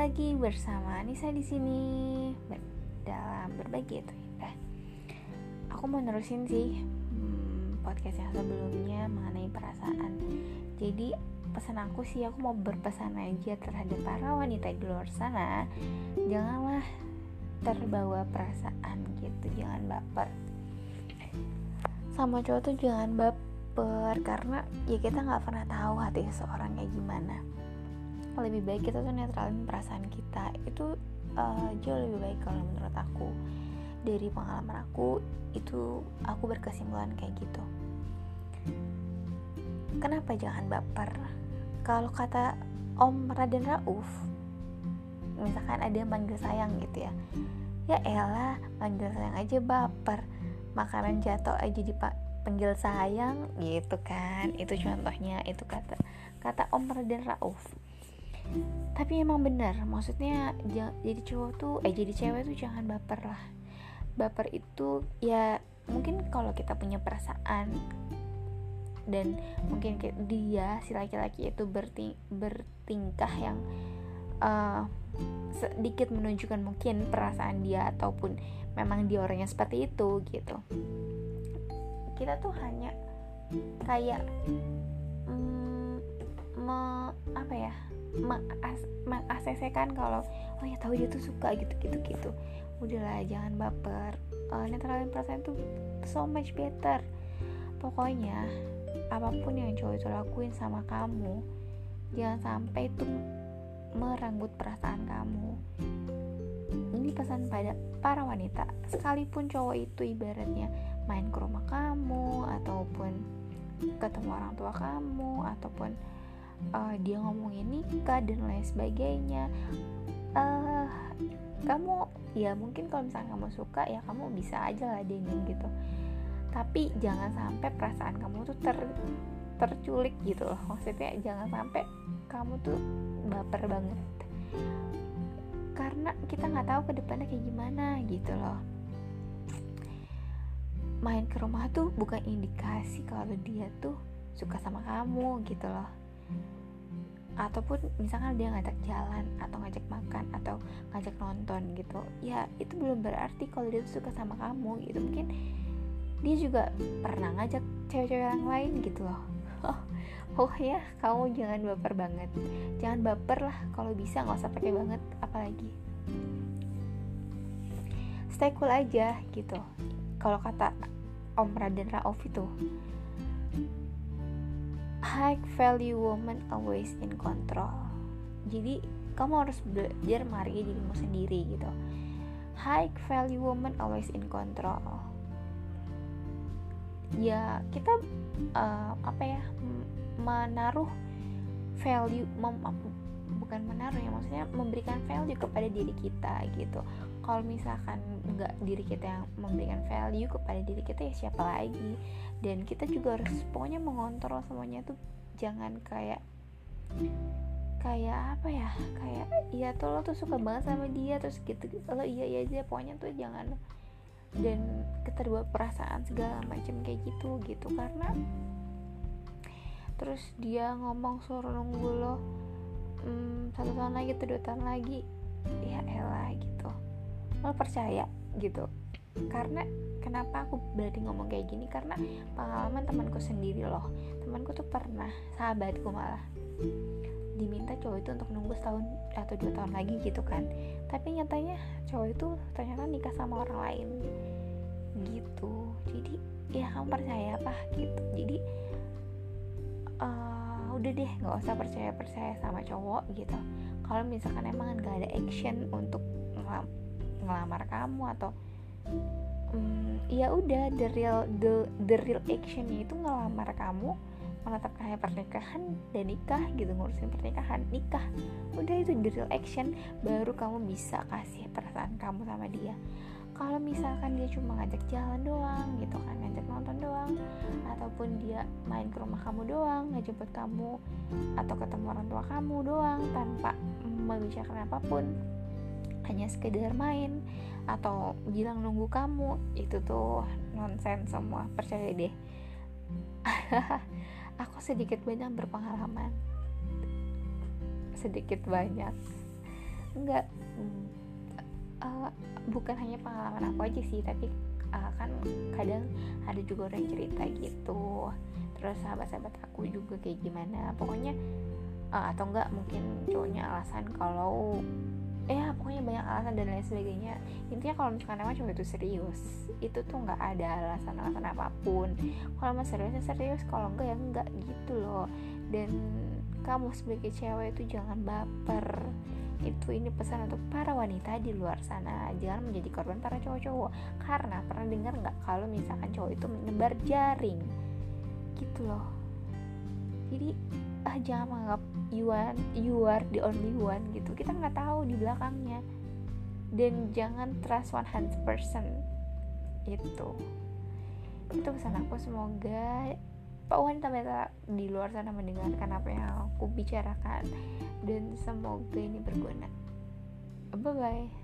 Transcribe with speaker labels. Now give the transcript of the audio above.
Speaker 1: lagi bersama Nisa di sini dalam berbagi itu ya. Aku mau nerusin sih hmm, podcast yang sebelumnya mengenai perasaan. Jadi pesan aku sih aku mau berpesan aja terhadap para wanita di luar sana, janganlah terbawa perasaan gitu, jangan baper. Sama cowok tuh jangan baper karena ya kita nggak pernah tahu hati seseorang kayak gimana lebih baik kita tuh netralin perasaan kita. Itu uh, jauh lebih baik kalau menurut aku. Dari pengalaman aku itu aku berkesimpulan kayak gitu. Kenapa jangan baper? Kalau kata Om Raden Rauf misalkan ada yang manggil sayang gitu ya ya elah manggil sayang aja baper. Makanan jatuh aja dipanggil sayang gitu kan. Itu contohnya itu kata kata Om Raden Rauf tapi emang benar maksudnya jadi cowok tuh eh jadi cewek tuh jangan baper lah. Baper itu ya mungkin kalau kita punya perasaan dan mungkin dia si laki-laki itu berting bertingkah yang uh, sedikit menunjukkan mungkin perasaan dia ataupun memang dia orangnya seperti itu gitu. Kita tuh hanya kayak mengasesekan kalau oh ya tahu dia tuh suka gitu gitu. Gitu udahlah jangan baper. Uh, netralin perasaan tuh so much better. Pokoknya apa pun yang cowok itu lakuin sama kamu jangan sampai itu merenggut perasaan kamu. Ini pesan pada para wanita. Sekalipun cowok itu ibaratnya main ke rumah kamu ataupun ketemu orang tua kamu ataupun uh, dia ngomongin nikah dan lain sebagainya. Uh, kamu ya mungkin kalau misalnya kamu suka ya kamu bisa aja lah dingin gitu. Tapi jangan sampai perasaan kamu tuh ter terculik gitu loh. Maksudnya jangan sampai kamu tuh baper banget. Karena kita nggak tahu ke depannya kayak gimana gitu loh. Main ke rumah tuh bukan indikasi kalau dia tuh suka sama kamu gitu loh ataupun misalkan dia ngajak jalan atau ngajak makan atau ngajak nonton gitu ya itu belum berarti kalau dia suka sama kamu gitu. Mungkin dia juga pernah ngajak cewek-cewek yang lain gitu loh. Oh, ya kamu jangan baper banget. Jangan baper lah kalau bisa nggak usah pakai banget apalagi. Stay cool aja gitu. Kalau kata Om Raden Rauf itu high value woman always in control. Jadi kamu harus belajar menghargai dirimu sendiri gitu. High value woman always in control. Ya kita uh, apa ya menaruh value mem, bukan menaruh ya maksudnya memberikan value kepada diri kita gitu kalau misalkan nggak diri kita yang memberikan value kepada diri kita ya siapa lagi? Dan kita juga harus pokoknya mengontrol semuanya tuh jangan kayak kayak apa ya? Kayak iya tuh lo tuh suka banget sama dia terus gitu lo iya iya aja. Pokoknya tuh jangan dan keterbawa perasaan segala macam kayak gitu gitu. Karena terus dia ngomong suruh nunggu lo hmm, satu tahun lagi atau dua tahun lagi ya lo percaya gitu. Karena kenapa aku berarti ngomong kayak gini? Karena pengalaman temanku sendiri loh. Temanku tuh pernah sahabatku malah diminta cowok itu untuk nunggu setahun atau dua tahun lagi gitu kan. Tapi nyatanya cowok itu ternyata nikah sama orang lain. Gitu. Jadi ya kamu percaya apa? Gitu. Jadi uh, udah deh nggak usah percaya percaya sama cowok gitu. Kalau misalkan emang nggak ada action untuk ngelamar kamu atau um, ya udah the real the the real actionnya itu ngelamar kamu menetapkan pernikahan dan nikah gitu ngurusin pernikahan nikah. Udah itu the real action baru kamu bisa kasih perasaan kamu sama dia. Kalau misalkan dia cuma ngajak jalan doang gitu kan ngajak nonton doang ataupun dia main ke rumah kamu doang ngejemput kamu atau ketemu orang tua kamu doang tanpa membicarakan apa pun hanya sekedar main atau bilang nunggu kamu itu tuh nonsen semua percaya deh. Aku sedikit banyak berpengalaman. Sedikit banyak. Enggak uh, bukan hanya pengalaman aku aja sih tapi uh, kan kadang ada juga orang cerita gitu. Terus sahabat-sahabat aku juga kayak gimana. Pokoknya uh, atau enggak mungkin cowoknya alasan kalau ya pokoknya banyak alasan dan lain sebagainya. Intinya kalau misalkan emang cowok itu serius itu tuh nggak ada alasan-alasan apa pun. Kalau mau serius ya serius. Kalau enggak ya enggak gitu loh. Dan kamu sebagai cewek itu jangan baper. Itu ini pesan untuk para wanita di luar sana. Jangan menjadi korban para cowok-cowok. Karena pernah dengar nggak kalau misalkan cowok itu menyebar jaring? Gitu loh. Jadi ah jangan menganggap you are, you are the only one gitu. Kita nggak tahu di belakangnya. Dan jangan trust 100% itu. Itu pesan aku semoga Pak wanita-wanita di luar sana mendengarkan apa yang aku bicarakan. Dan semoga ini berguna. Bye bye